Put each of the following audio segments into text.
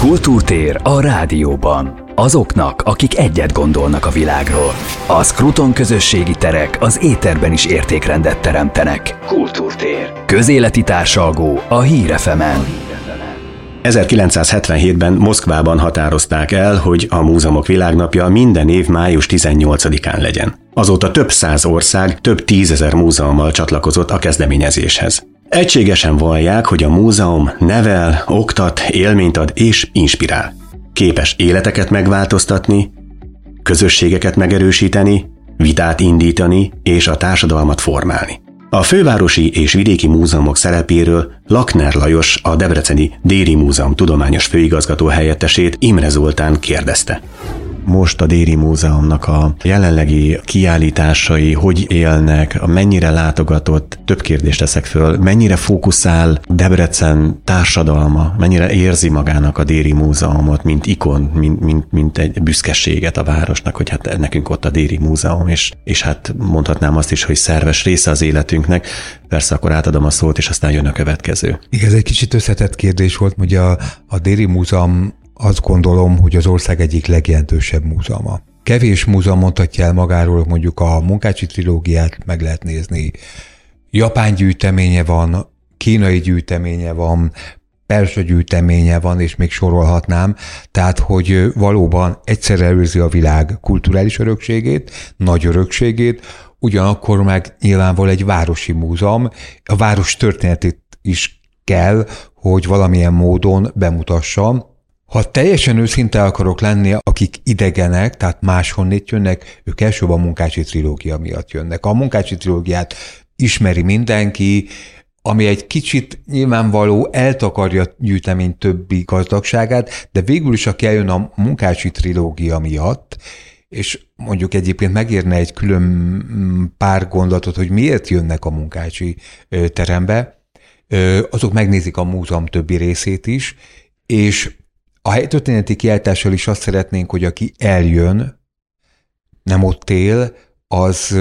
Kultúrtér a rádióban. Azoknak, akik egyet gondolnak a világról. A Skruton közösségi terek az éterben is értékrendet teremtenek. Kultúrtér. Közéleti társalgó a Hírefemen. 1977-ben Moszkvában határozták el, hogy a Múzeumok Világnapja minden év május 18-án legyen. Azóta több száz ország, több tízezer múzeummal csatlakozott a kezdeményezéshez. Egységesen vallják, hogy a múzeum nevel, oktat, élményt ad és inspirál. Képes életeket megváltoztatni, közösségeket megerősíteni, vitát indítani és a társadalmat formálni. A fővárosi és vidéki múzeumok szerepéről Lakner Lajos, a Debreceni Déri Múzeum tudományos főigazgató helyettesét Imre Zoltán kérdezte most a Déri Múzeumnak a jelenlegi kiállításai hogy élnek, mennyire látogatott, több kérdést teszek föl, mennyire fókuszál Debrecen társadalma, mennyire érzi magának a Déri Múzeumot, mint ikon, mint, mint, mint egy büszkeséget a városnak, hogy hát nekünk ott a Déri Múzeum, és, és hát mondhatnám azt is, hogy szerves része az életünknek, Persze akkor átadom a szót, és aztán jön a következő. Igen, ez egy kicsit összetett kérdés volt, hogy a, a Déri Múzeum azt gondolom, hogy az ország egyik legjelentősebb múzeuma. Kevés múzeum mondhatja el magáról, mondjuk a munkácsi trilógiát meg lehet nézni. Japán gyűjteménye van, kínai gyűjteménye van, persa gyűjteménye van, és még sorolhatnám. Tehát, hogy valóban egyszerre előzi a világ kulturális örökségét, nagy örökségét, ugyanakkor meg nyilvánvalóan egy városi múzeum, a város történetét is kell, hogy valamilyen módon bemutassa, ha teljesen őszinte akarok lenni, akik idegenek, tehát máshonnét jönnek, ők elsőbb a munkácsi trilógia miatt jönnek. A munkácsi trilógiát ismeri mindenki, ami egy kicsit nyilvánvaló eltakarja gyűjtemény többi gazdagságát, de végül is, aki eljön a munkácsi trilógia miatt, és mondjuk egyébként megérne egy külön pár gondolatot, hogy miért jönnek a munkácsi terembe, azok megnézik a múzeum többi részét is, és a helytörténeti kiáltással is azt szeretnénk, hogy aki eljön, nem ott él, az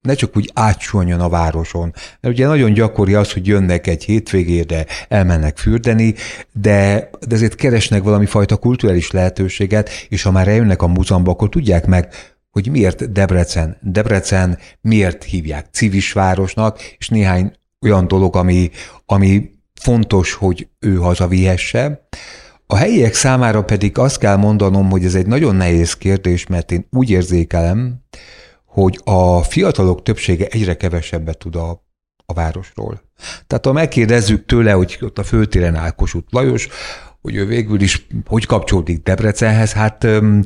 ne csak úgy átsúljon a városon. Mert ugye nagyon gyakori az, hogy jönnek egy hétvégére, elmennek fürdeni, de, de ezért keresnek valami fajta kulturális lehetőséget, és ha már eljönnek a múzeumba, akkor tudják meg, hogy miért Debrecen. Debrecen miért hívják civis városnak, és néhány olyan dolog, ami, ami fontos, hogy ő hazavihesse. A helyiek számára pedig azt kell mondanom, hogy ez egy nagyon nehéz kérdés, mert én úgy érzékelem, hogy a fiatalok többsége egyre kevesebbet tud a, a városról. Tehát ha megkérdezzük tőle, hogy ott a főtéren áll Kossuth Lajos, hogy ő végül is hogy kapcsolódik Debrecenhez, hát um,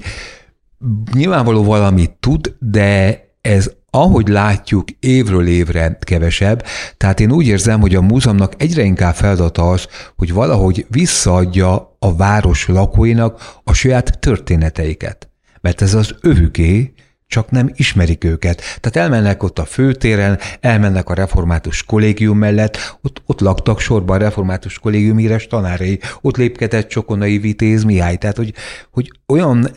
nyilvánvaló valamit tud, de ez ahogy látjuk, évről évre kevesebb, tehát én úgy érzem, hogy a múzeumnak egyre inkább feladata az, hogy valahogy visszaadja a város lakóinak a saját történeteiket. Mert ez az övüké, csak nem ismerik őket. Tehát elmennek ott a főtéren, elmennek a református kollégium mellett, ott, ott laktak sorban a református kollégium híres tanárai, ott lépkedett Csokonai Vitéz Mihály. Tehát, hogy, hogy olyan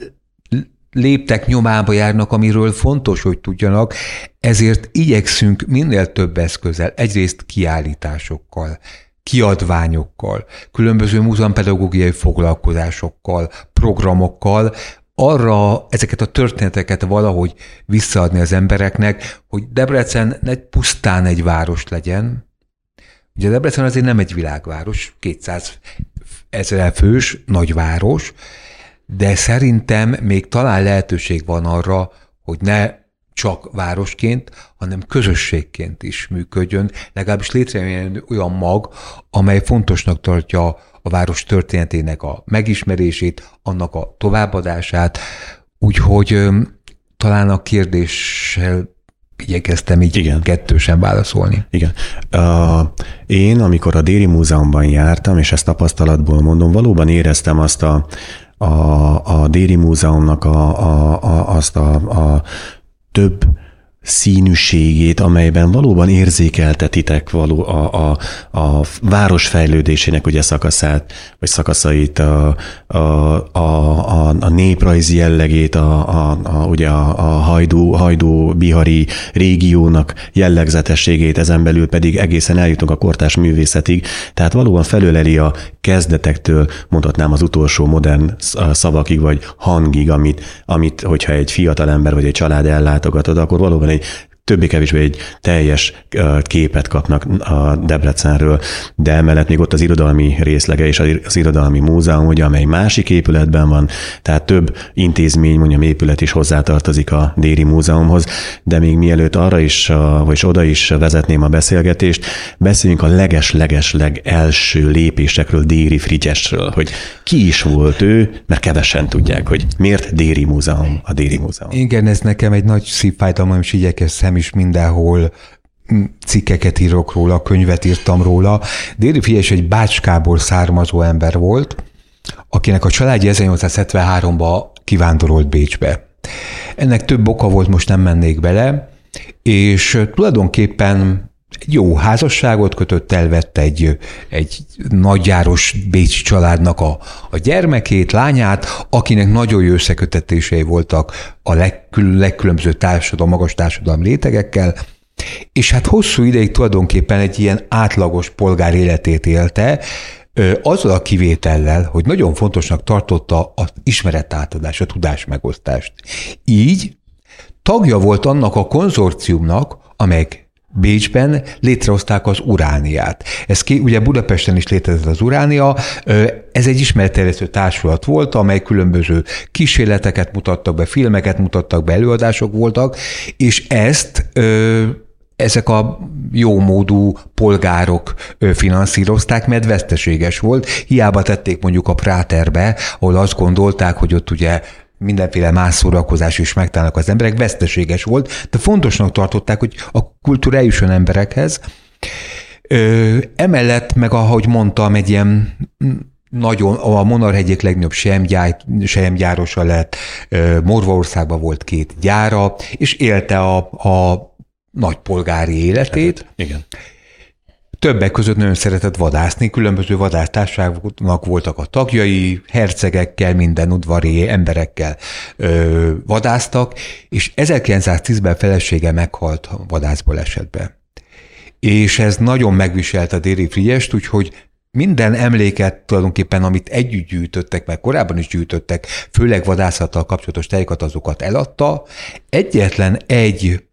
léptek nyomába járnak, amiről fontos, hogy tudjanak, ezért igyekszünk minél több eszközzel, egyrészt kiállításokkal, kiadványokkal, különböző múzeumpedagógiai foglalkozásokkal, programokkal, arra ezeket a történeteket valahogy visszaadni az embereknek, hogy Debrecen ne pusztán egy város legyen. Ugye Debrecen azért nem egy világváros, 200 ezer fős nagyváros, de szerintem még talán lehetőség van arra, hogy ne csak városként, hanem közösségként is működjön, legalábbis létrejön olyan mag, amely fontosnak tartja a város történetének a megismerését, annak a továbbadását, úgyhogy talán a kérdéssel igyekeztem így Igen. kettősen válaszolni. Igen. Uh, én, amikor a Déri Múzeumban jártam, és ezt tapasztalatból mondom, valóban éreztem azt a, a, a Déri Múzeumnak a, a, a, azt a, a több színűségét, amelyben valóban érzékeltetitek való a, a, a város fejlődésének ugye szakaszát, vagy szakaszait, a, a, a, a, néprajzi jellegét, a, a, a, ugye a, a hajdú, hajdú bihari régiónak jellegzetességét, ezen belül pedig egészen eljutunk a kortás művészetig, tehát valóban felöleli a kezdetektől mondhatnám az utolsó modern szavakig, vagy hangig, amit, amit hogyha egy fiatal ember vagy egy család ellátogatod, akkor valóban egy többé-kevésbé egy teljes képet kapnak a Debrecenről, de emellett még ott az irodalmi részlege és az irodalmi múzeum, ugye, amely másik épületben van, tehát több intézmény, mondjam, épület is hozzátartozik a Déri Múzeumhoz, de még mielőtt arra is, vagy oda is vezetném a beszélgetést, beszéljünk a leges-leges legelső lépésekről Déri Frigyesről, hogy ki is volt ő, mert kevesen tudják, hogy miért Déri Múzeum a Déri Múzeum. Igen, ez nekem egy nagy szívfájdalom, és igyekeztem nem is mindenhol mm, cikkeket írok róla, könyvet írtam róla. Déri Fies egy bácskából származó ember volt, akinek a családja 1873-ban kivándorolt Bécsbe. Ennek több oka volt, most nem mennék bele, és tulajdonképpen jó házasságot kötött, elvette egy, egy nagyjáros bécsi családnak a, a gyermekét, lányát, akinek nagyon jó összekötetései voltak a legkül, legkülönbözőbb társadalom, magas társadalmi rétegekkel, és hát hosszú ideig tulajdonképpen egy ilyen átlagos polgár életét élte, azzal a kivétellel, hogy nagyon fontosnak tartotta az ismeretátadás, a tudás megosztást. Így tagja volt annak a konzorciumnak, amely Bécsben létrehozták az urániát. Ez ki, ugye Budapesten is létezett az uránia, ez egy ismerterjesztő társulat volt, amely különböző kísérleteket mutattak be, filmeket mutattak be, előadások voltak, és ezt ezek a jómódú polgárok finanszírozták, mert veszteséges volt. Hiába tették mondjuk a Práterbe, ahol azt gondolták, hogy ott ugye mindenféle más szórakozás is megtalálnak az emberek, veszteséges volt, de fontosnak tartották, hogy a kultúra eljusson emberekhez. Ö, emellett, meg ahogy mondtam, egy ilyen nagyon, a Monarh egyik legnagyobb sejemgyárosa lett, Morvaországban volt két gyára, és élte a, a nagy polgári életét. Igen. Többek között nagyon szeretett vadászni, különböző vadásztárságnak voltak a tagjai, hercegekkel, minden udvari emberekkel ö, vadáztak, és 1910-ben felesége meghalt vadászból esetben. És ez nagyon megviselt a Déri Frigyest, úgyhogy minden emléket tulajdonképpen, amit együtt gyűjtöttek, meg korábban is gyűjtöttek, főleg vadászattal kapcsolatos teljékat, azokat eladta. Egyetlen egy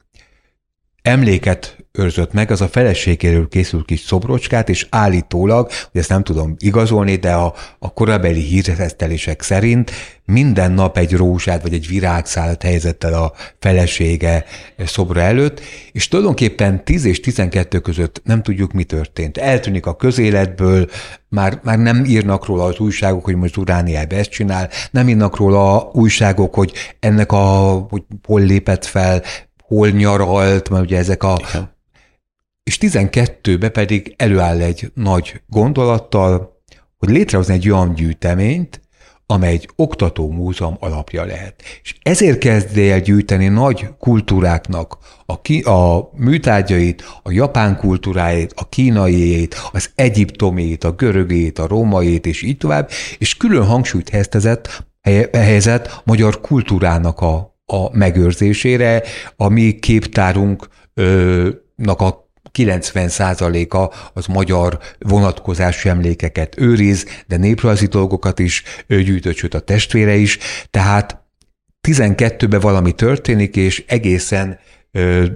emléket őrzött meg, az a feleségéről készült kis szobrocskát, és állítólag, hogy ezt nem tudom igazolni, de a, a korabeli híresztelések szerint minden nap egy rózsát vagy egy virágszálat helyezett el a felesége szobra előtt, és tulajdonképpen 10 és 12 között nem tudjuk, mi történt. Eltűnik a közéletből, már, már nem írnak róla az újságok, hogy most Urániában ezt csinál, nem írnak róla újságok, hogy ennek a, hogy hol lépett fel, hol nyaralt, mert ugye ezek a... Igen. És 12-be pedig előáll egy nagy gondolattal, hogy létrehozni egy olyan gyűjteményt, amely egy oktató múzeum alapja lehet. És ezért kezd el gyűjteni nagy kultúráknak a, ki, a műtárgyait, a japán kultúráit, a kínaiét, az egyiptomét, a görögét, a rómait, és így tovább, és külön hangsúlyt helyezett, helyezett magyar kultúrának a a megőrzésére, a mi képtárunknak a 90%-a az magyar vonatkozású emlékeket őriz, de néprajzi dolgokat is gyűjtött, sőt a testvére is, tehát 12-ben valami történik, és egészen ö,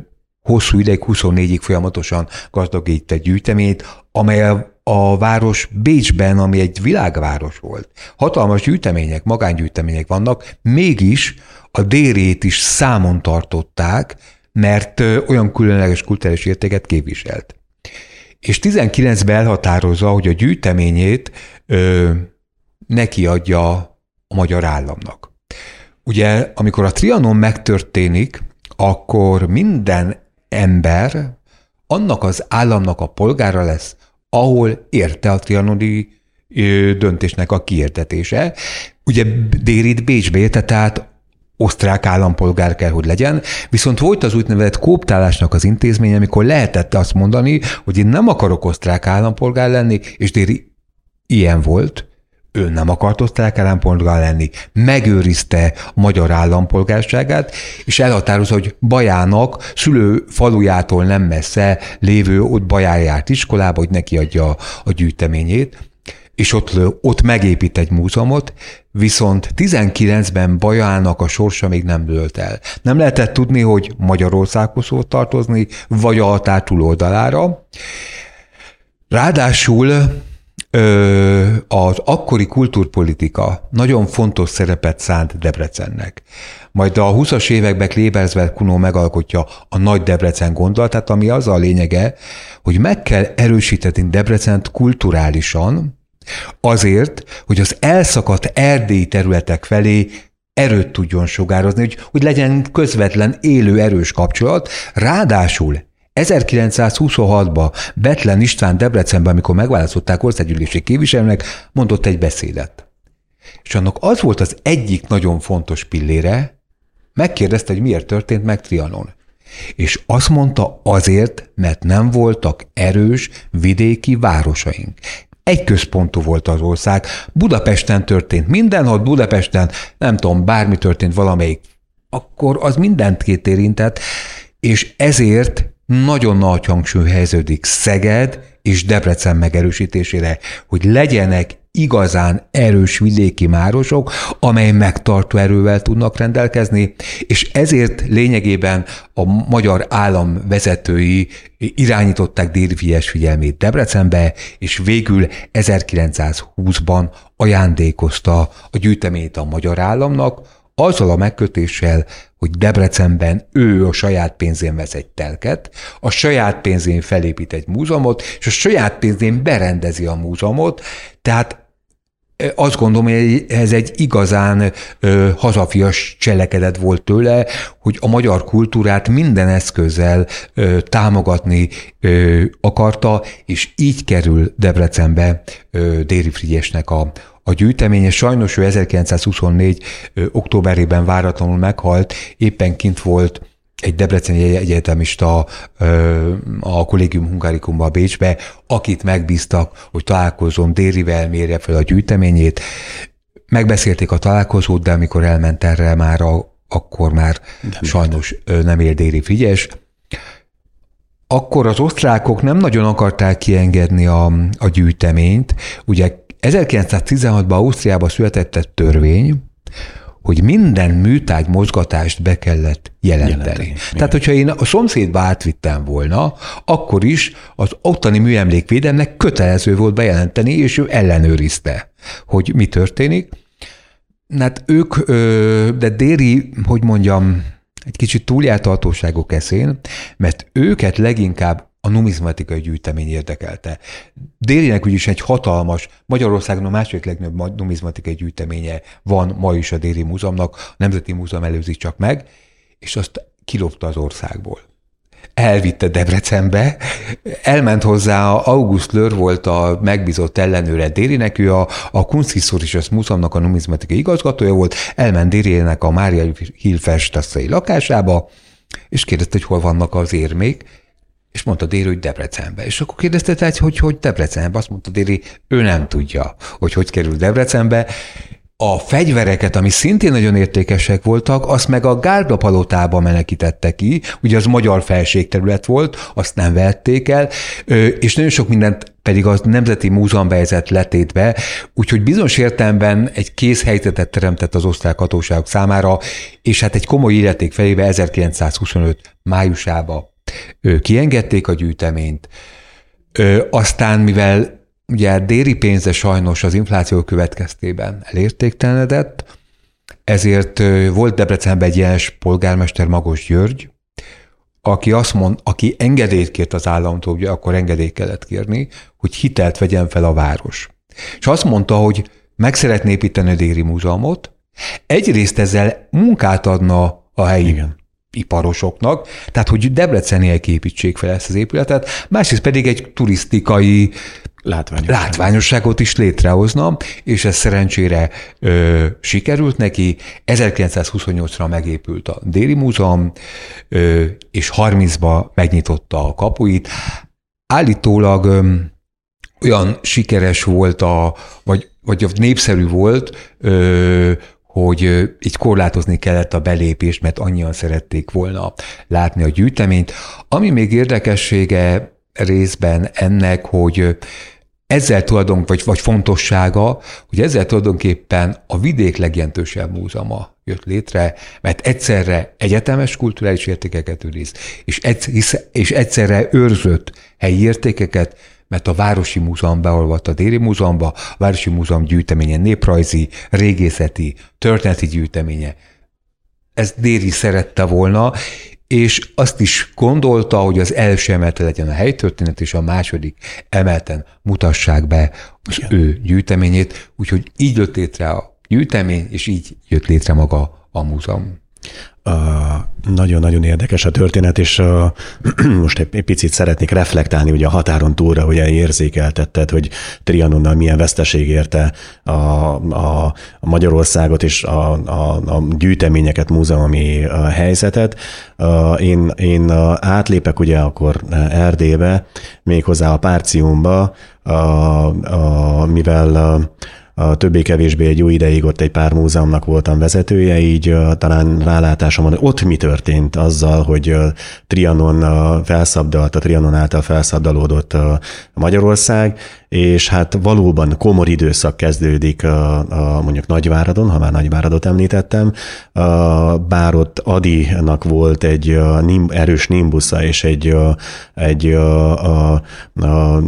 hosszú ideig, 24-ig folyamatosan gazdagít egy gyűjteményt, amely a a város Bécsben, ami egy világváros volt. Hatalmas gyűjtemények, magángyűjtemények vannak, mégis a dérét is számon tartották, mert olyan különleges kulturális értéket képviselt. És 19-ben elhatározza, hogy a gyűjteményét ö, neki adja a magyar államnak. Ugye, amikor a Trianon megtörténik, akkor minden ember annak az államnak a polgára lesz, ahol érte a trianoni döntésnek a kiértetése. Ugye Dérit Bécsbe érte, tehát osztrák állampolgár kell, hogy legyen, viszont volt az úgynevezett kóptálásnak az intézmény, amikor lehetett azt mondani, hogy én nem akarok osztrák állampolgár lenni, és Déri ilyen volt, ő nem akart osztrák állampolgár lenni, megőrizte a magyar állampolgárságát, és elhatározza, hogy Bajának szülő falujától nem messze lévő ott Baján járt iskolába, hogy neki adja a gyűjteményét. És ott, ott megépít egy múzeumot, viszont 19-ben Bajának a sorsa még nem dőlt el. Nem lehetett tudni, hogy Magyarországhoz volt tartozni, vagy a határ túloldalára. Ráadásul az akkori kultúrpolitika nagyon fontos szerepet szánt Debrecennek. Majd a 20-as években Klebersberg Kuno megalkotja a Nagy Debrecen gondolatát, ami az a lényege, hogy meg kell erősíteni Debrecent kulturálisan, azért, hogy az elszakadt erdélyi területek felé erőt tudjon sugározni, hogy, hogy legyen közvetlen, élő, erős kapcsolat, ráadásul 1926-ban Betlen István Debrecenben, amikor megválasztották országgyűlési képviselőnek, mondott egy beszédet. És annak az volt az egyik nagyon fontos pillére, megkérdezte, hogy miért történt meg Trianon. És azt mondta azért, mert nem voltak erős vidéki városaink. Egy központú volt az ország. Budapesten történt minden, ha Budapesten, nem tudom, bármi történt valamelyik, akkor az mindent két érintett, és ezért nagyon nagy hangsúly helyeződik Szeged és Debrecen megerősítésére, hogy legyenek igazán erős vidéki márosok, amely megtartó erővel tudnak rendelkezni, és ezért lényegében a magyar állam vezetői irányították Dérvies figyelmét Debrecenbe, és végül 1920-ban ajándékozta a gyűjteményt a magyar államnak, azzal a megkötéssel, hogy Debrecenben ő a saját pénzén vesz egy telket, a saját pénzén felépít egy múzeumot, és a saját pénzén berendezi a múzeumot, tehát azt gondolom, hogy ez egy igazán ö, hazafias cselekedet volt tőle, hogy a magyar kultúrát minden eszközzel ö, támogatni ö, akarta, és így kerül Debrecenbe ö, Déri Frigyesnek a, a gyűjteménye. Sajnos ő 1924. októberében váratlanul meghalt, éppen kint volt egy debreceni egyetemista a Collegium Hungarikumba Bécsbe, akit megbíztak, hogy találkozom Dérivel, mérje fel a gyűjteményét. Megbeszélték a találkozót, de amikor elment erre már, a, akkor már nem sajnos ért. nem él Déri Figyes. Akkor az osztrákok nem nagyon akarták kiengedni a, a gyűjteményt. Ugye 1916-ban Ausztriában született egy törvény, hogy minden műtágy mozgatást be kellett jelenteni. jelenteni. Tehát, hogyha én a szomszédba átvittem volna, akkor is az ottani műemlékvédelmnek kötelező volt bejelenteni, és ő ellenőrizte, hogy mi történik. Hát ők, de Déri, hogy mondjam, egy kicsit túljárt hatóságok eszén, mert őket leginkább a numizmatikai gyűjtemény érdekelte. Dérinek úgyis egy hatalmas, Magyarországon a második legnagyobb numizmatikai gyűjteménye van ma is a Déri Múzeumnak, a Nemzeti Múzeum előzi csak meg, és azt kilopta az országból. Elvitte Debrecenbe, elment hozzá, August Lör volt a megbízott ellenőre Dérinek, ő a, a Kunsthistorisches Múzeumnak a numizmatikai igazgatója volt, elment Dérinek a Mária Hilferstasszai lakásába, és kérdezte, hogy hol vannak az érmék, és mondta Déri, hogy Debrecenbe. És akkor kérdezte, tehát, hogy hogy Debrecenbe. Azt mondta Déri, ő nem tudja, hogy hogy kerül Debrecenbe. A fegyvereket, ami szintén nagyon értékesek voltak, azt meg a Gárda palotába menekítette ki, ugye az magyar felségterület volt, azt nem vették el, és nagyon sok mindent pedig az Nemzeti Múzeum helyzet letétbe, úgyhogy bizonyos értelemben egy kész helyzetet teremtett az osztrák hatóságok számára, és hát egy komoly illeték felébe 1925 májusába kiengedték a gyűjteményt, aztán mivel ugye déri pénze sajnos az infláció következtében elértéktelenedett, ezért volt Debrecenben egy jeles polgármester Magos György, aki azt mond, aki engedélyt kért az államtól, ugye akkor engedélyt kellett kérni, hogy hitelt vegyen fel a város. És azt mondta, hogy meg szeretné építeni a Déri Múzeumot, egyrészt ezzel munkát adna a helyi Igen iparosoknak, tehát hogy Debreceniek építsék fel ezt az épületet, másrészt pedig egy turisztikai Látványosság. látványosságot is létrehozna, és ez szerencsére ö, sikerült neki. 1928-ra megépült a Déli Múzeum, ö, és 30-ba megnyitotta a kapuit. Állítólag ö, olyan sikeres volt, a, vagy, vagy népszerű volt, ö, hogy így korlátozni kellett a belépést, mert annyian szerették volna látni a gyűjteményt. Ami még érdekessége részben ennek, hogy ezzel tulajdon, vagy, vagy fontossága, hogy ezzel tulajdonképpen a vidék legjelentősebb múzeuma jött létre, mert egyszerre egyetemes kulturális értékeket őriz, és, és egyszerre őrzött helyi értékeket, mert a Városi Múzeum beolvadt a Déri Múzeumba, a Városi Múzeum gyűjteménye néprajzi, régészeti, történeti gyűjteménye. Ezt Déri szerette volna, és azt is gondolta, hogy az első emelte legyen a helytörténet, és a második emelten mutassák be az Igen. ő gyűjteményét, úgyhogy így jött létre a gyűjtemény, és így jött létre maga a múzeum. Nagyon-nagyon érdekes a történet, és most egy picit szeretnék reflektálni ugye a határon túlra, hogy érzékeltetted, hogy Trianonnal milyen veszteség érte a, a, a Magyarországot és a, a, a gyűjteményeket, múzeumi helyzetet. Én, én átlépek ugye akkor Erdélybe, méghozzá a Párciumba, uh, uh, mivel uh, a többé-kevésbé egy jó ideig ott egy pár múzeumnak voltam vezetője, így talán rálátásom van, hogy ott mi történt azzal, hogy Trianon felszabdalt, a Trianon által felszabdalódott Magyarország, és hát valóban komor időszak kezdődik a, a mondjuk Nagyváradon, ha már Nagyváradot említettem, a, bár ott Adinak volt egy a, nim, erős nimbusza és egy, a, egy a, a, a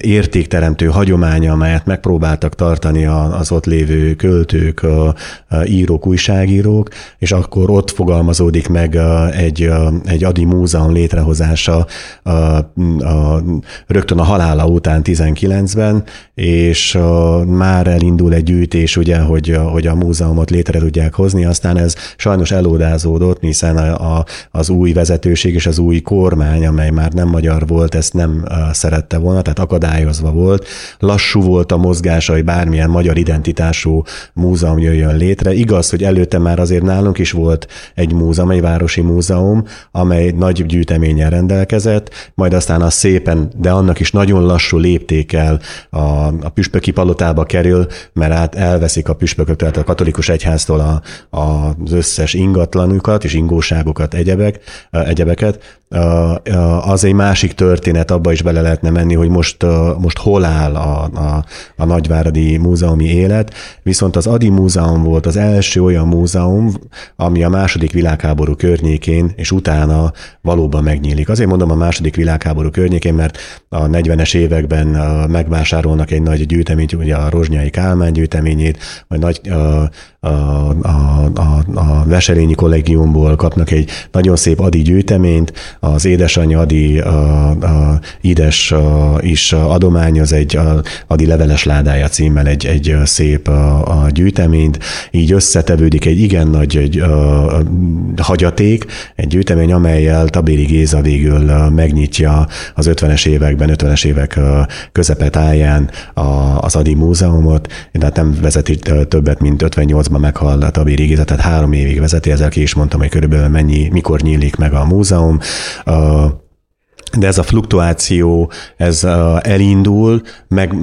értékteremtő hagyománya, amelyet megpróbáltak tartani az ott lévő költők, a, a írók, újságírók, és akkor ott fogalmazódik meg egy, egy Adi múzeum létrehozása a, a, rögtön a halála után 19 2009-ben, és uh, már elindul egy gyűjtés, ugye, hogy, hogy a múzeumot létre tudják hozni, aztán ez sajnos elódázódott, hiszen a, a, az új vezetőség és az új kormány, amely már nem magyar volt, ezt nem szerette volna, tehát akadályozva volt. Lassú volt a mozgása, hogy bármilyen magyar identitású múzeum jöjjön létre. Igaz, hogy előtte már azért nálunk is volt egy múzeum, egy városi múzeum, amely nagy gyűjteménnyel rendelkezett, majd aztán az szépen, de annak is nagyon lassú léptékkel a, a püspöki palotába kerül, mert át elveszik a püspökök, tehát a katolikus egyháztól a, a, az összes ingatlanukat és ingóságokat, egyebek, egyebeket, az egy másik történet, abba is bele lehetne menni, hogy most, most hol áll a, a, a Nagyváradi múzeumi élet, viszont az Adi Múzeum volt az első olyan múzeum, ami a második világháború környékén és utána valóban megnyílik. Azért mondom a második világháború környékén, mert a 40-es években megvásárolnak egy nagy gyűjteményt, ugye a Rozsnyai Kálmán gyűjteményét, vagy nagy, a, a, a, a, kollégiumból kapnak egy nagyon szép Adi gyűjteményt, az édesanyja Adi a, a, Ides a, is adományoz egy a, Adi leveles ládája címmel egy, egy szép a, a gyűjteményt, így összetevődik egy igen nagy egy, a, a, hagyaték, egy gyűjtemény, amelyel Tabéri Géza végül megnyitja az 50-es években, 50-es évek közepetáján a, az Adi Múzeumot, de hát nem vezeti többet, mint 58-ban meghal Tabéri Géza, tehát három évig vezeti, ezzel ki is mondtam, hogy körülbelül mennyi, mikor nyílik meg a múzeum, uh, de ez a fluktuáció, ez elindul, meg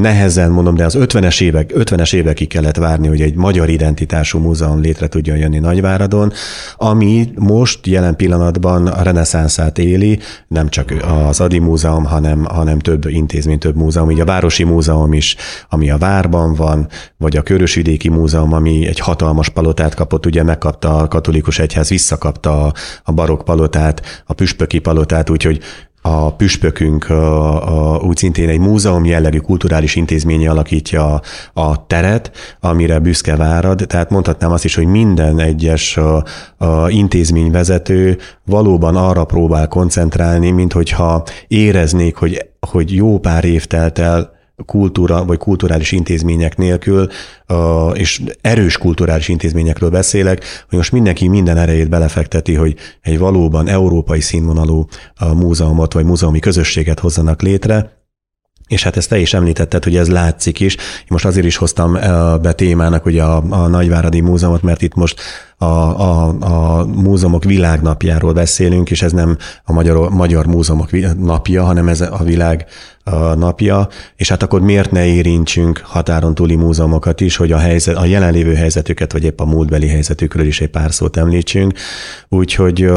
nehezen mondom, de az 50-es évek, 50-es évekig kellett várni, hogy egy magyar identitású múzeum létre tudjon jönni Nagyváradon, ami most jelen pillanatban a reneszánszát éli, nem csak az Adi Múzeum, hanem, hanem több intézmény, több múzeum, így a Városi Múzeum is, ami a Várban van, vagy a Körösvidéki Múzeum, ami egy hatalmas palotát kapott, ugye megkapta a katolikus egyház, visszakapta a barokk palotát, a püspöki palotát, úgyhogy a püspökünk a, a, úgy szintén egy múzeum jellegű kulturális intézménye alakítja a, a teret, amire büszke várad. Tehát mondhatnám azt is, hogy minden egyes a, a intézményvezető valóban arra próbál koncentrálni, mint hogyha éreznék, hogy, hogy jó pár év telt el kultúra vagy kulturális intézmények nélkül, és erős kulturális intézményekről beszélek, hogy most mindenki minden erejét belefekteti, hogy egy valóban európai színvonalú múzeumot vagy múzeumi közösséget hozzanak létre, és hát ezt te is említetted, hogy ez látszik is. Én most azért is hoztam be témának ugye a, a Nagyváradi Múzeumot, mert itt most a, a, a múzeumok világnapjáról beszélünk, és ez nem a Magyar, Magyar Múzeumok napja, hanem ez a világ napja, és hát akkor miért ne érintsünk határon túli múzeumokat is, hogy a, helyzet, a jelenlévő helyzetüket, vagy épp a múltbeli helyzetükről is egy pár szót említsünk. Úgyhogy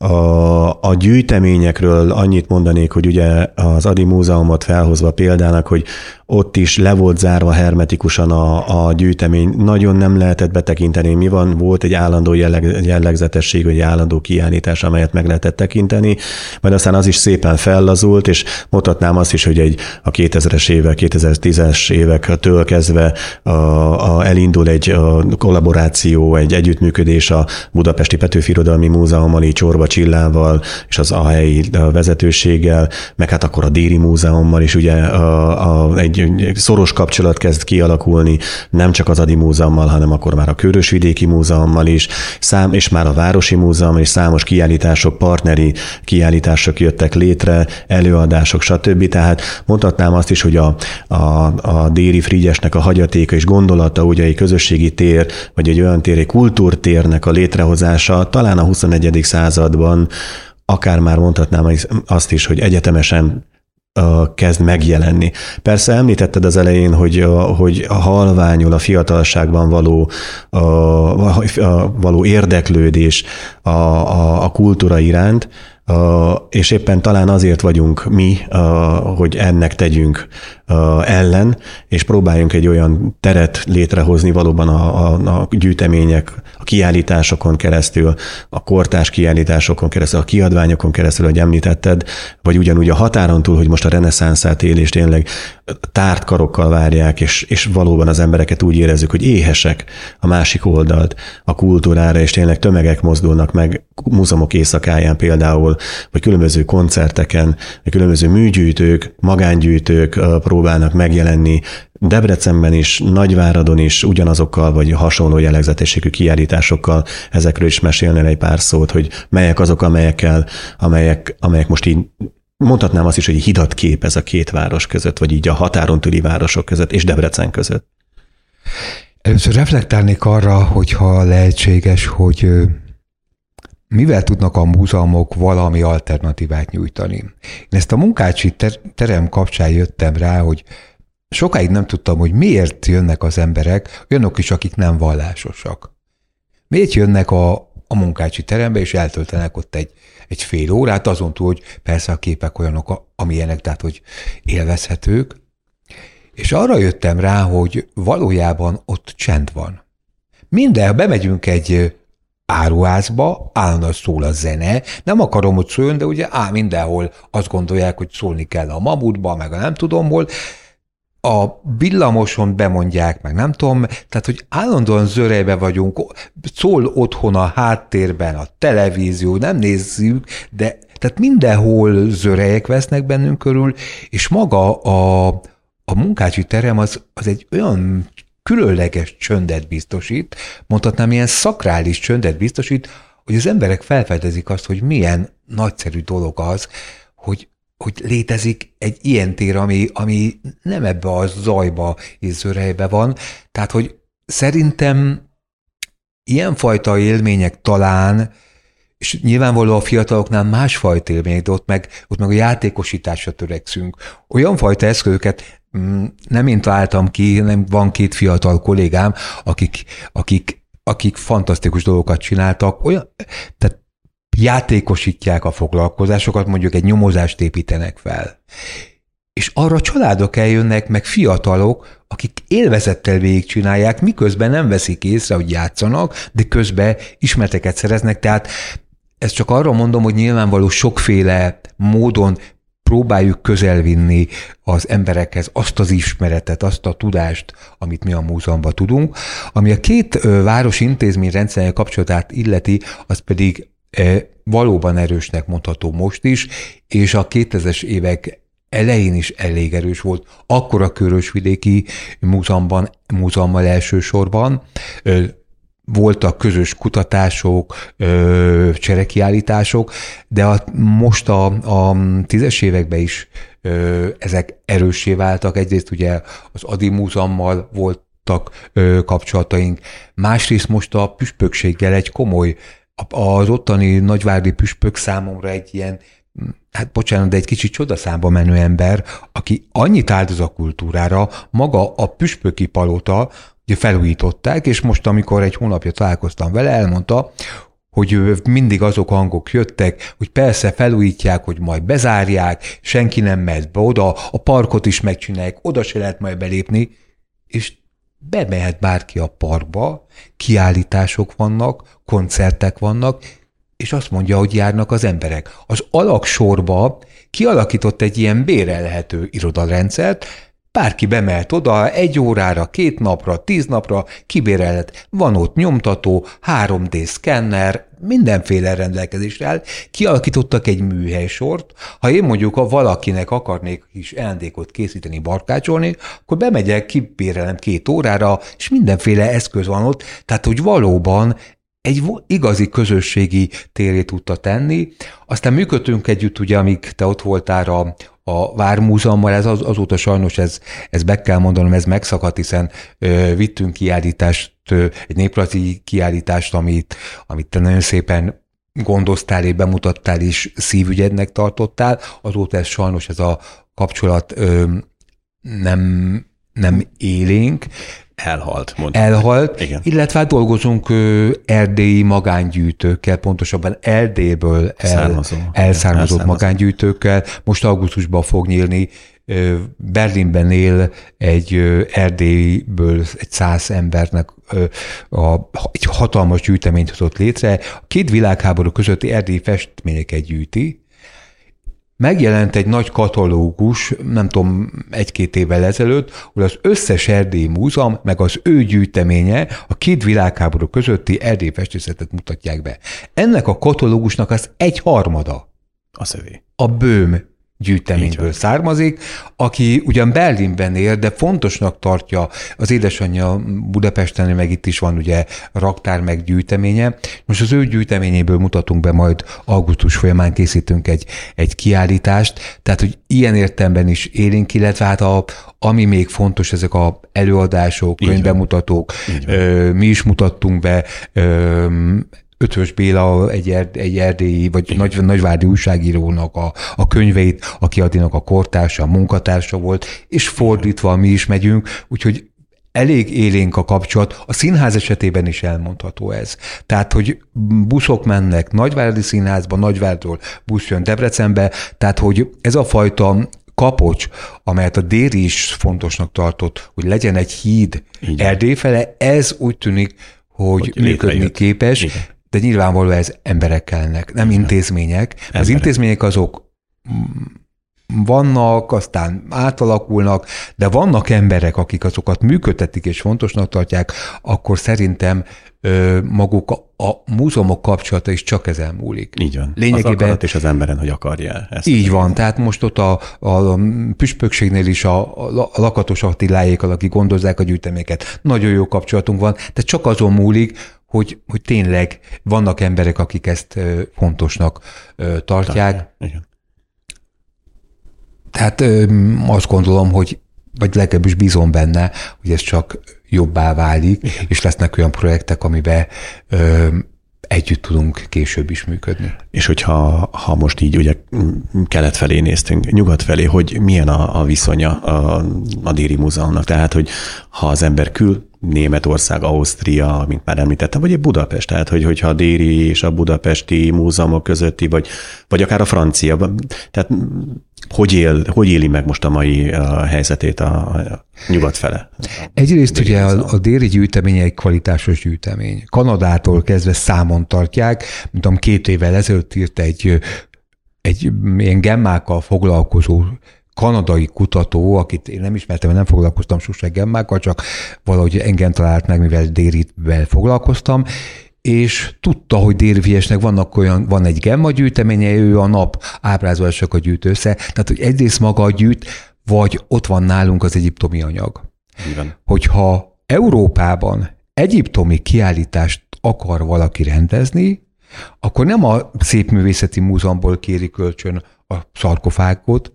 A, a gyűjteményekről annyit mondanék, hogy ugye az Adi Múzeumot felhozva példának, hogy ott is le volt zárva hermetikusan a, a gyűjtemény, nagyon nem lehetett betekinteni, mi van, volt egy állandó jelleg, jellegzetesség, egy állandó kiállítás, amelyet meg lehetett tekinteni, majd aztán az is szépen fellazult, és mutatnám azt is, hogy egy a 2000-es évek, 2010-es évektől kezdve a, a, elindul egy a kollaboráció, egy együttműködés a Budapesti Petőfi Irodalmi Múzeummal, így Csorba Csillával és az a helyi vezetőséggel, meg hát akkor a Déri Múzeummal is ugye a, a, egy egy szoros kapcsolat kezd kialakulni, nem csak az Adi Múzeummal, hanem akkor már a Körösvidéki Múzeummal is, szám, és már a Városi Múzeum és számos kiállítások, partneri kiállítások jöttek létre, előadások, stb. Tehát mondhatnám azt is, hogy a, a, a Déri Frigyesnek a hagyatéka és gondolata, ugye egy közösségi tér, vagy egy olyan tér, egy kultúrtérnek a létrehozása talán a 21. században akár már mondhatnám azt is, hogy egyetemesen kezd megjelenni. Persze említetted az elején, hogy, hogy halványul a fiatalságban való, a, a, való érdeklődés a, a, a kultúra iránt, és éppen talán azért vagyunk mi, hogy ennek tegyünk ellen, és próbáljunk egy olyan teret létrehozni valóban a, a, a gyűjtemények, a kiállításokon keresztül, a kortás kiállításokon keresztül, a kiadványokon keresztül, hogy említetted, vagy ugyanúgy a határon túl, hogy most a reneszánszát él, és tényleg tárt karokkal várják, és, és valóban az embereket úgy érezzük, hogy éhesek a másik oldalt, a kultúrára, és tényleg tömegek mozdulnak meg múzeumok éjszakáján például, vagy különböző koncerteken, vagy különböző műgyűjtők, magángyűjtők próbálnak megjelenni, Debrecenben is, Nagyváradon is ugyanazokkal, vagy hasonló jellegzetességű kiállításokkal ezekről is mesélnél egy pár szót, hogy melyek azok, amelyekkel, amelyek, amelyek most így mondhatnám azt is, hogy hidat kép ez a két város között, vagy így a határon túli városok között és Debrecen között. Először reflektálnék arra, hogyha lehetséges, hogy mivel tudnak a múzeumok valami alternatívát nyújtani. Én ezt a munkácsi terem kapcsán jöttem rá, hogy sokáig nem tudtam, hogy miért jönnek az emberek, olyanok is, akik nem vallásosak. Miért jönnek a, a munkácsi terembe, és eltöltenek ott egy, egy fél órát, azon túl, hogy persze a képek olyanok, amilyenek, tehát hogy élvezhetők. És arra jöttem rá, hogy valójában ott csend van. Minden, bemegyünk egy áruházba, állandóan szól a zene, nem akarom, hogy szóljon, de ugye á, mindenhol azt gondolják, hogy szólni kell a mamutba, meg a nem tudom hol, a villamoson bemondják, meg nem tudom, tehát, hogy állandóan zörejbe vagyunk, szól otthon a háttérben a televízió, nem nézzük, de tehát mindenhol zörejek vesznek bennünk körül, és maga a, a munkácsi terem az, az egy olyan különleges csöndet biztosít, mondhatnám ilyen szakrális csöndet biztosít, hogy az emberek felfedezik azt, hogy milyen nagyszerű dolog az, hogy, hogy létezik egy ilyen tér, ami, ami nem ebbe a zajba és van. Tehát, hogy szerintem ilyenfajta élmények talán, és nyilvánvaló a fiataloknál másfajta élmények, de ott meg, ott meg a játékosításra törekszünk. Olyan fajta eszközöket nem én találtam ki, nem van két fiatal kollégám, akik, akik, akik fantasztikus dolgokat csináltak, olyan, tehát játékosítják a foglalkozásokat, mondjuk egy nyomozást építenek fel. És arra családok eljönnek, meg fiatalok, akik élvezettel végigcsinálják, miközben nem veszik észre, hogy játszanak, de közben ismerteket szereznek, tehát ezt csak arra mondom, hogy nyilvánvaló sokféle módon próbáljuk közelvinni az emberekhez azt az ismeretet, azt a tudást, amit mi a múzeumban tudunk. Ami a két város intézmény rendszerűen kapcsolatát illeti, az pedig valóban erősnek mondható most is, és a 2000-es évek elején is elég erős volt, akkor a Körösvidéki Múzeumban, múzeummal elsősorban, voltak közös kutatások, ö, cserekiállítások, de a, most a, a tízes években is ö, ezek erőssé váltak. Egyrészt ugye az Adi Múzeummal voltak ö, kapcsolataink, másrészt most a püspökséggel egy komoly, az ottani nagyvárdi püspök számomra egy ilyen hát bocsánat, de egy kicsit csodaszámba menő ember, aki annyit áldoz a kultúrára, maga a püspöki palota, ugye felújították, és most, amikor egy hónapja találkoztam vele, elmondta, hogy mindig azok hangok jöttek, hogy persze felújítják, hogy majd bezárják, senki nem mehet be oda, a parkot is megcsinálják, oda se lehet majd belépni, és bemehet bárki a parkba, kiállítások vannak, koncertek vannak, és azt mondja, hogy járnak az emberek. Az alaksorba kialakított egy ilyen bérelhető irodalrendszert, Bárki bemelt oda egy órára, két napra, tíz napra, kibérelhet. Van ott nyomtató, 3D szkenner, mindenféle rendelkezésre áll. Kialakítottak egy műhelysort. Ha én mondjuk a valakinek akarnék is elendékot készíteni, barkácsolni, akkor bemegyek, kibérelem két órára, és mindenféle eszköz van ott. Tehát, hogy valóban egy igazi közösségi térét tudta tenni. Aztán működtünk együtt, ugye, amíg te ott voltál a, a Vármúzeummal, ez az, azóta sajnos ez, ez be kell mondanom, ez megszakadt, hiszen ö, vittünk kiállítást, ö, egy néprajzi kiállítást, amit, amit te nagyon szépen gondoztál és bemutattál, és szívügyednek tartottál, azóta ez sajnos ez a kapcsolat ö, nem, nem élénk, Elhalt, mondjuk. Elhalt, Igen. illetve hát dolgozunk ö, erdélyi magángyűjtőkkel, pontosabban Erdélyből el, Származó. elszármazott magángyűjtőkkel. Most augusztusban fog nyílni Berlinben él egy Erdélyből egy száz embernek a, egy hatalmas gyűjteményt hozott létre. A két világháború közötti erdélyi festményeket gyűjti, megjelent egy nagy katalógus, nem tudom, egy-két évvel ezelőtt, hogy az összes erdélyi múzeum, meg az ő gyűjteménye a két világháború közötti erdélyi festészetet mutatják be. Ennek a katalógusnak az egy harmada. A szövé. A bőm gyűjteményből származik, aki ugyan Berlinben él, de fontosnak tartja az édesanyja Budapesten, meg itt is van ugye raktár meg gyűjteménye. Most az ő gyűjteményéből mutatunk be majd augusztus folyamán készítünk egy, egy kiállítást, tehát hogy ilyen értemben is élénk, illetve hát a, ami még fontos, ezek a előadások, könyvbemutatók, mi is mutattunk be ö, Ötvös Béla egy, erd, egy erdélyi, vagy nagy, nagyvárdi újságírónak a, a könyveit, aki Adinak a kortársa, a munkatársa volt, és fordítva mi is megyünk, úgyhogy elég élénk a kapcsolat. A színház esetében is elmondható ez. Tehát, hogy buszok mennek Nagyvárdi Színházba, Nagyvárdról busz jön Debrecenbe, tehát, hogy ez a fajta kapocs, amelyet a Déri is fontosnak tartott, hogy legyen egy híd Erdély fele, ez úgy tűnik, hogy, hogy működni képes, Igen de nyilvánvalóan ez emberek kellnek, nem intézmények. Emberek. Az intézmények azok vannak, aztán átalakulnak, de vannak emberek, akik azokat működtetik és fontosnak tartják, akkor szerintem ö, maguk a, a múzeumok kapcsolata is csak ezen múlik. Így van. Lényegében, az és az emberen, hogy akarja ezt. Így van, tehát most ott a, a püspökségnél is a, a Lakatos Attiláékkal, akik gondozzák a gyűjteméket, nagyon jó kapcsolatunk van, de csak azon múlik, hogy, hogy tényleg vannak emberek, akik ezt fontosnak tartják. Igen. Tehát azt gondolom, hogy vagy legalábbis bízom benne, hogy ez csak jobbá válik, és lesznek olyan projektek, amiben ö, együtt tudunk később is működni. És hogyha ha most így ugye kelet felé néztünk, nyugat felé, hogy milyen a, a viszonya a, a Déri Múzeumnak? Tehát, hogy ha az ember kül Németország, Ausztria, mint már említettem, vagy egy Budapest, tehát hogy, hogyha a déri és a budapesti múzeumok közötti, vagy, vagy akár a francia, tehát hogy, él, hogy éli meg most a mai a helyzetét a, a nyugat fele? Egyrészt ugye a, a déli gyűjtemény egy kvalitásos gyűjtemény. Kanadától kezdve számon tartják, mint tudom, két évvel ezelőtt írt egy, egy ilyen gemmákkal foglalkozó kanadai kutató, akit én nem ismertem, nem foglalkoztam sose gemmákkal, csak valahogy engem talált meg, mivel Déritvel foglalkoztam, és tudta, hogy Dérviesnek vannak olyan, van egy gemma gyűjteménye, ő a nap ábrázolásokat gyűjt össze, tehát hogy egyrészt maga a gyűjt, vagy ott van nálunk az egyiptomi anyag. Igen. Hogyha Európában egyiptomi kiállítást akar valaki rendezni, akkor nem a Szépművészeti Múzeumból kéri kölcsön a szarkofágot,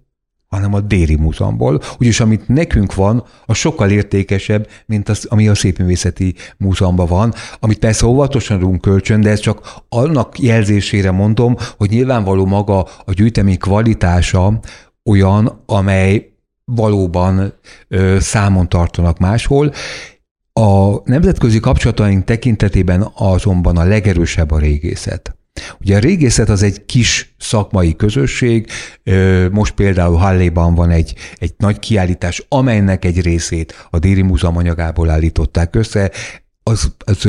hanem a Déri Múzeumból. Úgyis amit nekünk van, az sokkal értékesebb, mint az, ami a Szépművészeti Múzeumban van, amit persze óvatosan adunk kölcsön, de ez csak annak jelzésére mondom, hogy nyilvánvaló maga a gyűjtemény kvalitása olyan, amely valóban ö, számon tartanak máshol, A nemzetközi kapcsolataink tekintetében azonban a legerősebb a régészet. Ugye a régészet az egy kis szakmai közösség, most például Halléban van egy, egy nagy kiállítás, amelynek egy részét a Déri Múzeum anyagából állították össze, az, az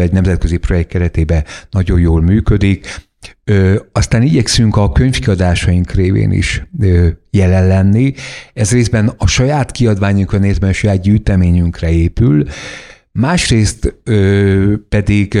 egy nemzetközi projekt keretében nagyon jól működik, Ö, aztán igyekszünk a könyvkiadásaink révén is ö, jelen lenni. Ez részben a saját kiadványunkra nézve, a saját gyűjteményünkre épül. Másrészt pedig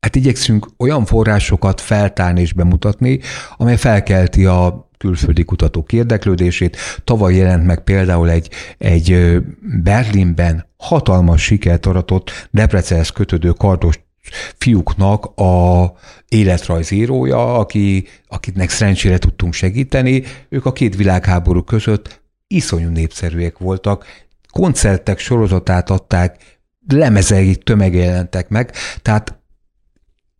hát igyekszünk olyan forrásokat feltárni és bemutatni, amely felkelti a külföldi kutatók érdeklődését. Tavaly jelent meg például egy, egy Berlinben hatalmas sikert aratott Debrecenhez kötődő kardos fiúknak a életrajzírója, aki, akiknek szerencsére tudtunk segíteni. Ők a két világháború között iszonyú népszerűek voltak, koncertek sorozatát adták, lemezei tömege jelentek meg, tehát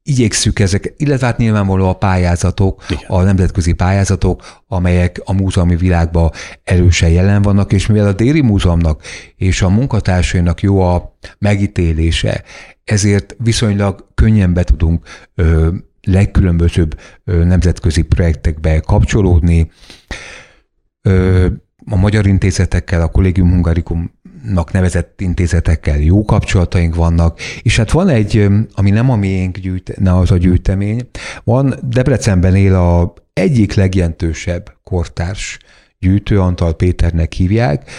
igyekszük ezek, illetve hát nyilvánvaló a pályázatok, Igen. a nemzetközi pályázatok, amelyek a múzeumi világban erősen jelen vannak, és mivel a Déri Múzeumnak és a munkatársainak jó a megítélése, ezért viszonylag könnyen be tudunk ö, legkülönbözőbb ö, nemzetközi projektekbe kapcsolódni. Ö, a magyar intézetekkel, a Collegium Hungaricumnak nevezett intézetekkel jó kapcsolataink vannak, és hát van egy, ami nem a miénk gyűjt, ne az a gyűjtemény, van Debrecenben él a egyik legjelentősebb kortárs gyűjtő, Antal Péternek hívják,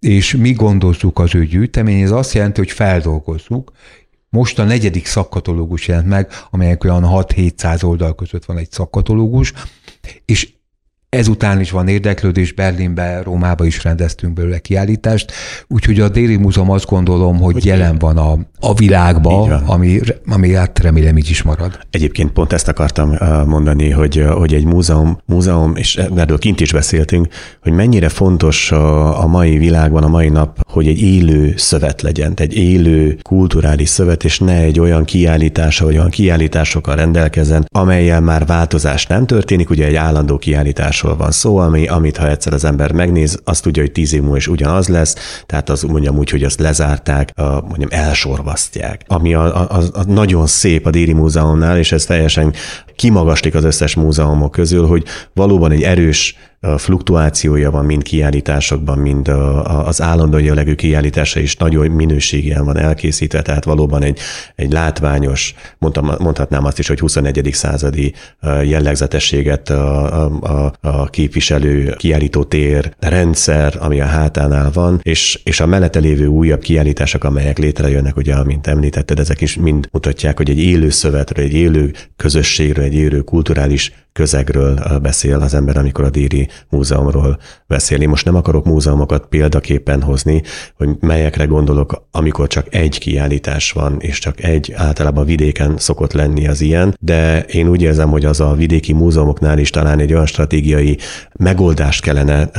és mi gondozzuk az ő gyűjtemény, ez azt jelenti, hogy feldolgozzuk, most a negyedik szakkatalógus jelent meg, amelyek olyan 6-700 oldal között van egy szakkatalógus, és Ezután is van érdeklődés, Berlinbe, Rómába is rendeztünk belőle kiállítást, úgyhogy a Déli Múzeum azt gondolom, hogy, hogy jelen van a, a világban, ami, ami hát remélem így is marad. Egyébként pont ezt akartam mondani, hogy, hogy egy múzeum, múzeum, és erről kint is beszéltünk, hogy mennyire fontos a, a mai világban, a mai nap, hogy egy élő szövet legyen, egy élő kulturális szövet, és ne egy olyan kiállítása, vagy olyan kiállításokkal rendelkezzen, amelyel már változás nem történik, ugye egy állandó kiállítás dolgokról van szó, ami, amit ha egyszer az ember megnéz, azt tudja, hogy tíz év múlva is ugyanaz lesz, tehát az mondjam úgy, hogy azt lezárták, a, mondjam elsorvasztják. Ami a, a, a, nagyon szép a Déri Múzeumnál, és ez teljesen kimagaslik az összes múzeumok közül, hogy valóban egy erős fluktuációja van mind kiállításokban, mind az állandó jellegű kiállítása is nagyon minőségien van elkészítve, tehát valóban egy, egy látványos, mondtam, mondhatnám azt is, hogy 21. századi jellegzetességet a, a, a képviselő kiállító tér rendszer, ami a hátánál van, és, és a mellette lévő újabb kiállítások, amelyek létrejönnek, ugye, amint említetted, ezek is mind mutatják, hogy egy élő szövetről, egy élő közösségről, egy élő kulturális közegről beszél az ember, amikor a Déri Múzeumról beszél. Én most nem akarok múzeumokat példaképpen hozni, hogy melyekre gondolok, amikor csak egy kiállítás van, és csak egy általában vidéken szokott lenni az ilyen, de én úgy érzem, hogy az a vidéki múzeumoknál is talán egy olyan stratégiai megoldást kellene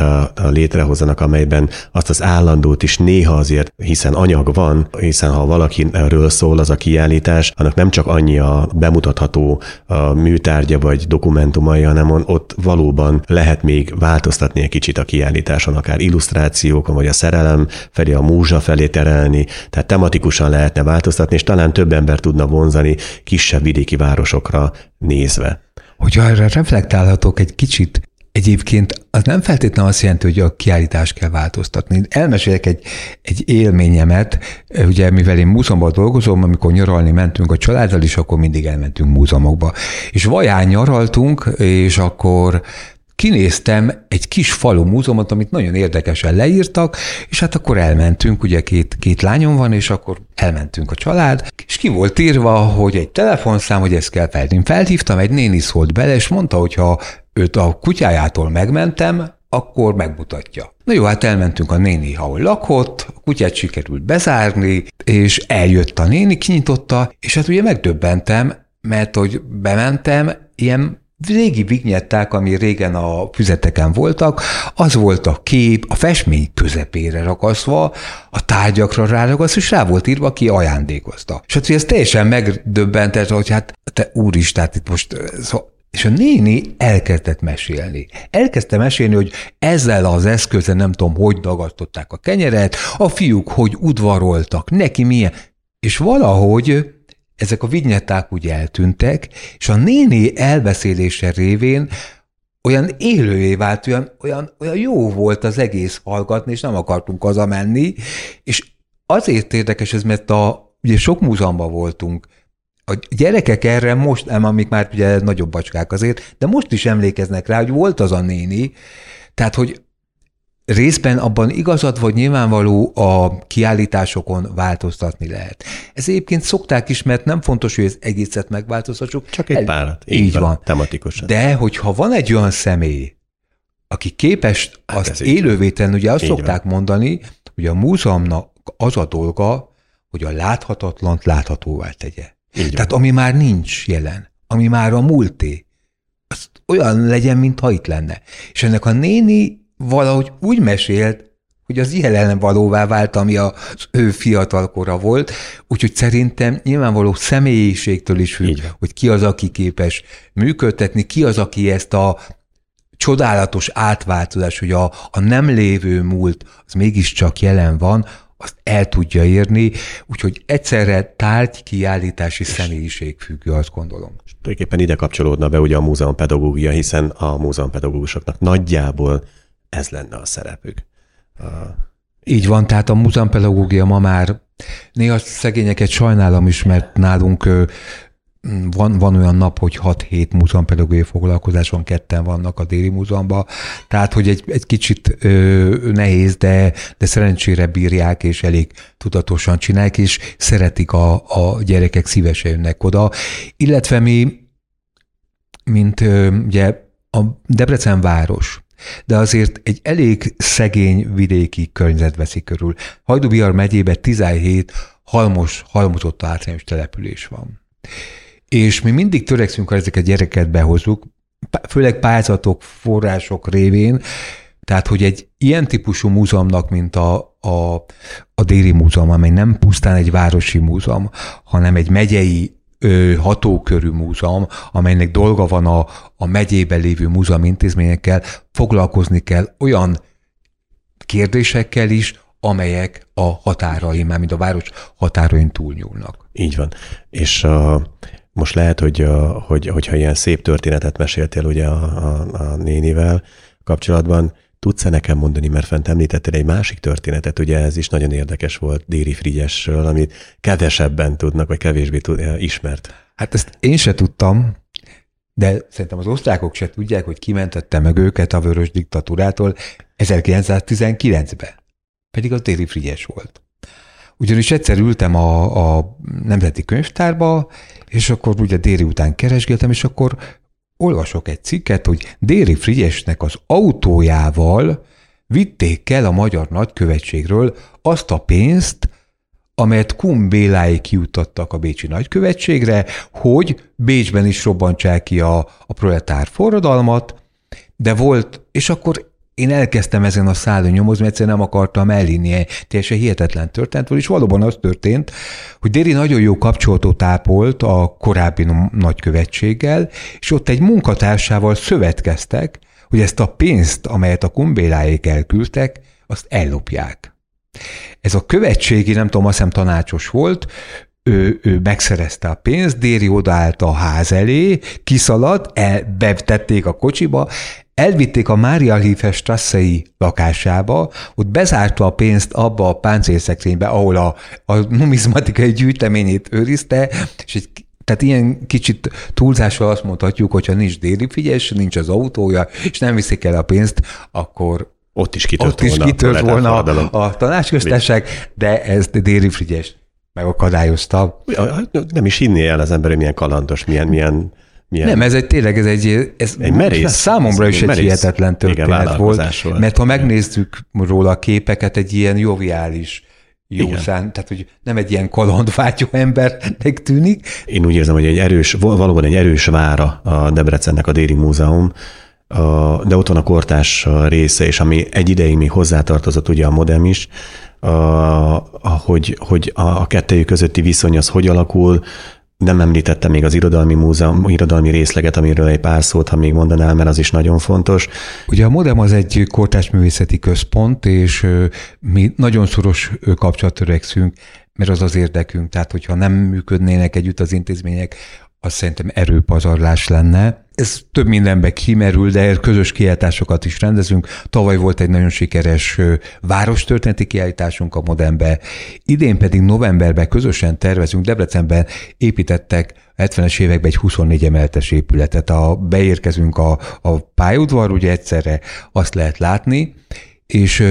létrehozzanak, amelyben azt az állandót is néha azért, hiszen anyag van, hiszen ha valaki erről szól az a kiállítás, annak nem csak annyi a bemutatható a műtárgya vagy dokumentum, dokumentumai, hanem ott valóban lehet még változtatni egy kicsit a kiállításon, akár illusztrációkon, vagy a szerelem felé, a múzsa felé terelni, tehát tematikusan lehetne változtatni, és talán több ember tudna vonzani kisebb vidéki városokra nézve. Hogyha erre reflektálhatok egy kicsit, Egyébként az nem feltétlenül azt jelenti, hogy a kiállítást kell változtatni. Elmesélek egy, egy élményemet, ugye mivel én múzeumban dolgozom, amikor nyaralni mentünk a családdal is, akkor mindig elmentünk múzeumokba. És vaján nyaraltunk, és akkor kinéztem egy kis falu múzeumot, amit nagyon érdekesen leírtak, és hát akkor elmentünk, ugye két, két lányom van, és akkor elmentünk a család, és ki volt írva, hogy egy telefonszám, hogy ezt kell felhívni. Felhívtam, egy néni szólt bele, és mondta, hogy ha őt a kutyájától megmentem, akkor megmutatja. Na jó, hát elmentünk a néni, ahol lakott, a kutyát sikerült bezárni, és eljött a néni, kinyitotta, és hát ugye megdöbbentem, mert hogy bementem, ilyen régi vignetták, ami régen a füzeteken voltak, az volt a kép, a festmény közepére ragasztva, a tárgyakra ráragasztva, és rá volt írva, ki ajándékozta. És hát ez teljesen megdöbbentett, hogy hát te úristen, itt most szóval És a néni elkezdett mesélni. Elkezdte mesélni, hogy ezzel az eszközzel nem tudom, hogy dagasztották a kenyeret, a fiúk hogy udvaroltak, neki milyen. És valahogy ezek a vinyetták úgy eltűntek, és a néni elbeszélése révén olyan élővé vált, olyan, olyan, olyan jó volt az egész hallgatni, és nem akartunk hazamenni, és azért érdekes ez, mert a, ugye sok múzeumban voltunk, a gyerekek erre most, nem, amik már ugye nagyobb bacskák azért, de most is emlékeznek rá, hogy volt az a néni, tehát, hogy részben abban igazad vagy nyilvánvaló a kiállításokon változtatni lehet. Ez egyébként szokták is, mert nem fontos, hogy ez egészet megváltoztassuk. Csak egy párat. Így, így van, van. Tematikusan. De hogyha van egy olyan személy, aki képes hát azt élővé tenni, ugye azt így szokták van. mondani, hogy a múzeumnak az a dolga, hogy a láthatatlant láthatóvá tegye. Így Tehát van. ami már nincs jelen, ami már a múlté, az olyan legyen, mintha itt lenne. És ennek a néni valahogy úgy mesélt, hogy az jelen valóvá vált, ami az ő fiatalkora volt, úgyhogy szerintem nyilvánvaló személyiségtől is függ, hogy ki az, aki képes működtetni, ki az, aki ezt a csodálatos átváltozás, hogy a, a nem lévő múlt az mégiscsak jelen van, azt el tudja érni, úgyhogy egyszerre tárgy, kiállítási személyiség függő, azt gondolom. És tulajdonképpen ide kapcsolódna be ugye a múzeumpedagógia, hiszen a múzeumpedagógusoknak nagyjából ez lenne a szerepük. Így van, tehát a múzeumpedagógia ma már néha szegényeket sajnálom is, mert nálunk van, van olyan nap, hogy 6-7 múzeumpedagógiai foglalkozáson ketten vannak a déli múzeumban, tehát hogy egy, egy kicsit ö, nehéz, de, de szerencsére bírják, és elég tudatosan csinálják, és szeretik a, a gyerekek szívesen jönnek oda. Illetve mi, mint ö, ugye a Debrecen város, de azért egy elég szegény vidéki környezet veszi körül. Hajdubihar megyébe 17 halmos, halmozott általános település van. És mi mindig törekszünk, ha ezeket gyereket behozzuk, főleg pályázatok, források révén, tehát, hogy egy ilyen típusú múzeumnak, mint a, a, a Déri Múzeum, amely nem pusztán egy városi múzeum, hanem egy megyei ö, hatókörű múzeum, amelynek dolga van a, a megyében lévő múzeum intézményekkel, foglalkozni kell olyan kérdésekkel is, amelyek a határain, már mint a város határain túlnyúlnak. Így van. És a, most lehet, hogy, hogy, hogyha ilyen szép történetet meséltél ugye a, a, a nénivel kapcsolatban, tudsz-e nekem mondani, mert fent említettél egy másik történetet, ugye ez is nagyon érdekes volt Déri Frigyesről, amit kevesebben tudnak, vagy kevésbé tud, ismert. Hát ezt én se tudtam, de szerintem az osztrákok se tudják, hogy kimentette meg őket a vörös diktatúrától 1919-ben. Pedig az Déri Frigyes volt. Ugyanis egyszer ültem a, a Nemzeti Könyvtárba, és akkor ugye déli után keresgéltem, és akkor olvasok egy cikket, hogy Déri Frigyesnek az autójával vitték el a magyar nagykövetségről azt a pénzt, amelyet Béláig kiutattak a Bécsi nagykövetségre, hogy Bécsben is robbantsák ki a, a proletár forradalmat, de volt, és akkor én elkezdtem ezen a szállon nyomozni, mert egyszerűen nem akartam elhinni. Teljesen hihetetlen történt, és valóban az történt, hogy Déri nagyon jó kapcsolatot ápolt a korábbi nagykövetséggel, és ott egy munkatársával szövetkeztek, hogy ezt a pénzt, amelyet a kumbéláék elküldtek, azt ellopják. Ez a követségi, nem tudom, azt hiszem tanácsos volt, ő, ő megszerezte a pénzt, Déri odaállt a ház elé, kiszaladt, el, betették a kocsiba, elvitték a Mária Hífes Strasszei lakásába, ott bezárta a pénzt abba a páncélszekrénybe, ahol a, a numizmatikai gyűjteményét őrizte, és egy tehát ilyen kicsit túlzással azt mondhatjuk, hogyha nincs déli figyes, nincs az autója, és nem viszik el a pénzt, akkor ott is kitört ott is volna, kitört volna a, a tanácsköztesség, de ez déli frigyes megakadályozta. Nem is hinné el az ember, hogy milyen kalandos, milyen, milyen milyen... Nem, ez egy tényleg, ez egy, ez egy merész, számomra is egy merész, hihetetlen történet igen, volt, volt, mert ha megnéztük róla a képeket, egy ilyen joviális, jó szán, tehát hogy nem egy ilyen kalandvágyó embernek tűnik. Én úgy érzem, hogy egy erős, valóban egy erős vára a Debrecennek a Déri Múzeum, de ott van a kortás része, és ami egy ideig még hozzátartozott ugye a modem is, hogy, hogy a kettejük közötti viszony az hogy alakul, Nem említette még az irodalmi múzeum, irodalmi részleget, amiről egy pár szót, ha még mondanál, mert az is nagyon fontos. Ugye a Modem az egy kortás művészeti központ, és mi nagyon szoros kapcsolat törekszünk, mert az az érdekünk. Tehát, hogyha nem működnének együtt az intézmények, az szerintem erőpazarlás lenne. Ez több mindenbe kimerül, de közös kiállításokat is rendezünk. Tavaly volt egy nagyon sikeres várostörténeti kiállításunk a Modernbe. Idén pedig novemberben közösen tervezünk, Debrecenben építettek 70-es években egy 24 emeletes épületet. A, beérkezünk a, a pályaudvar, ugye egyszerre azt lehet látni, és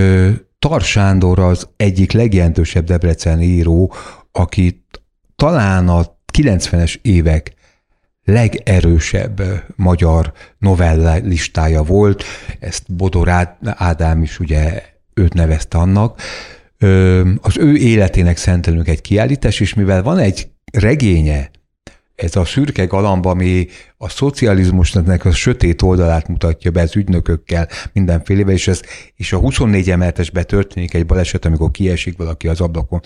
Tar Sándor az egyik legjelentősebb debreceni író, aki talán a 90-es évek legerősebb magyar novella listája volt, ezt Bodor Ádám is ugye őt nevezte annak. Az ő életének szentelünk egy kiállítás, és mivel van egy regénye, ez a szürke galamb, ami a szocializmusnak a sötét oldalát mutatja be az ügynökökkel mindenfélevel, és, ez, és a 24 emeletesbe történik egy baleset, amikor kiesik valaki az ablakon,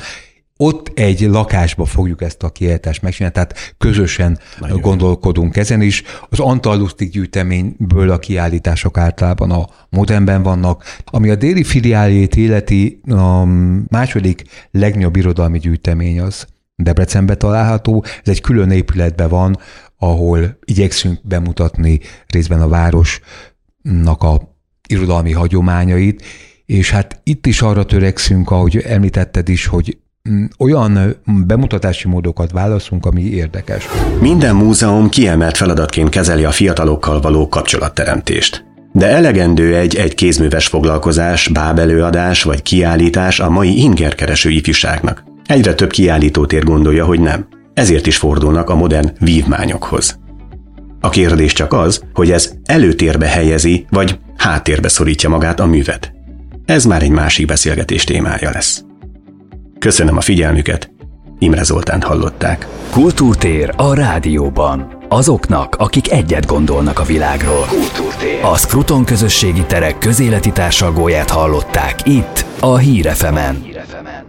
ott egy lakásba fogjuk ezt a kiállítást megcsinálni, tehát közösen Nagyon gondolkodunk jó. ezen is. Az Antallusztik gyűjteményből a kiállítások általában a modernben vannak. Ami a déli filiáljét életi, a második legnagyobb irodalmi gyűjtemény az Debrecenbe található. Ez egy külön épületben van, ahol igyekszünk bemutatni részben a városnak a irodalmi hagyományait, és hát itt is arra törekszünk, ahogy említetted is, hogy olyan bemutatási módokat válaszunk, ami érdekes. Minden múzeum kiemelt feladatként kezeli a fiatalokkal való kapcsolatteremtést. De elegendő egy egy kézműves foglalkozás, bábelőadás vagy kiállítás a mai ingerkereső ifjúságnak. Egyre több kiállítótér gondolja, hogy nem. Ezért is fordulnak a modern vívmányokhoz. A kérdés csak az, hogy ez előtérbe helyezi, vagy háttérbe szorítja magát a művet. Ez már egy másik beszélgetés témája lesz. Köszönöm a figyelmüket, Imre Zoltánt hallották. Kultúrtér a rádióban. Azoknak, akik egyet gondolnak a világról. Kultúrtér. A Skruton közösségi terek közéleti társalgóját hallották itt, a Hírefemen. Hírefemen.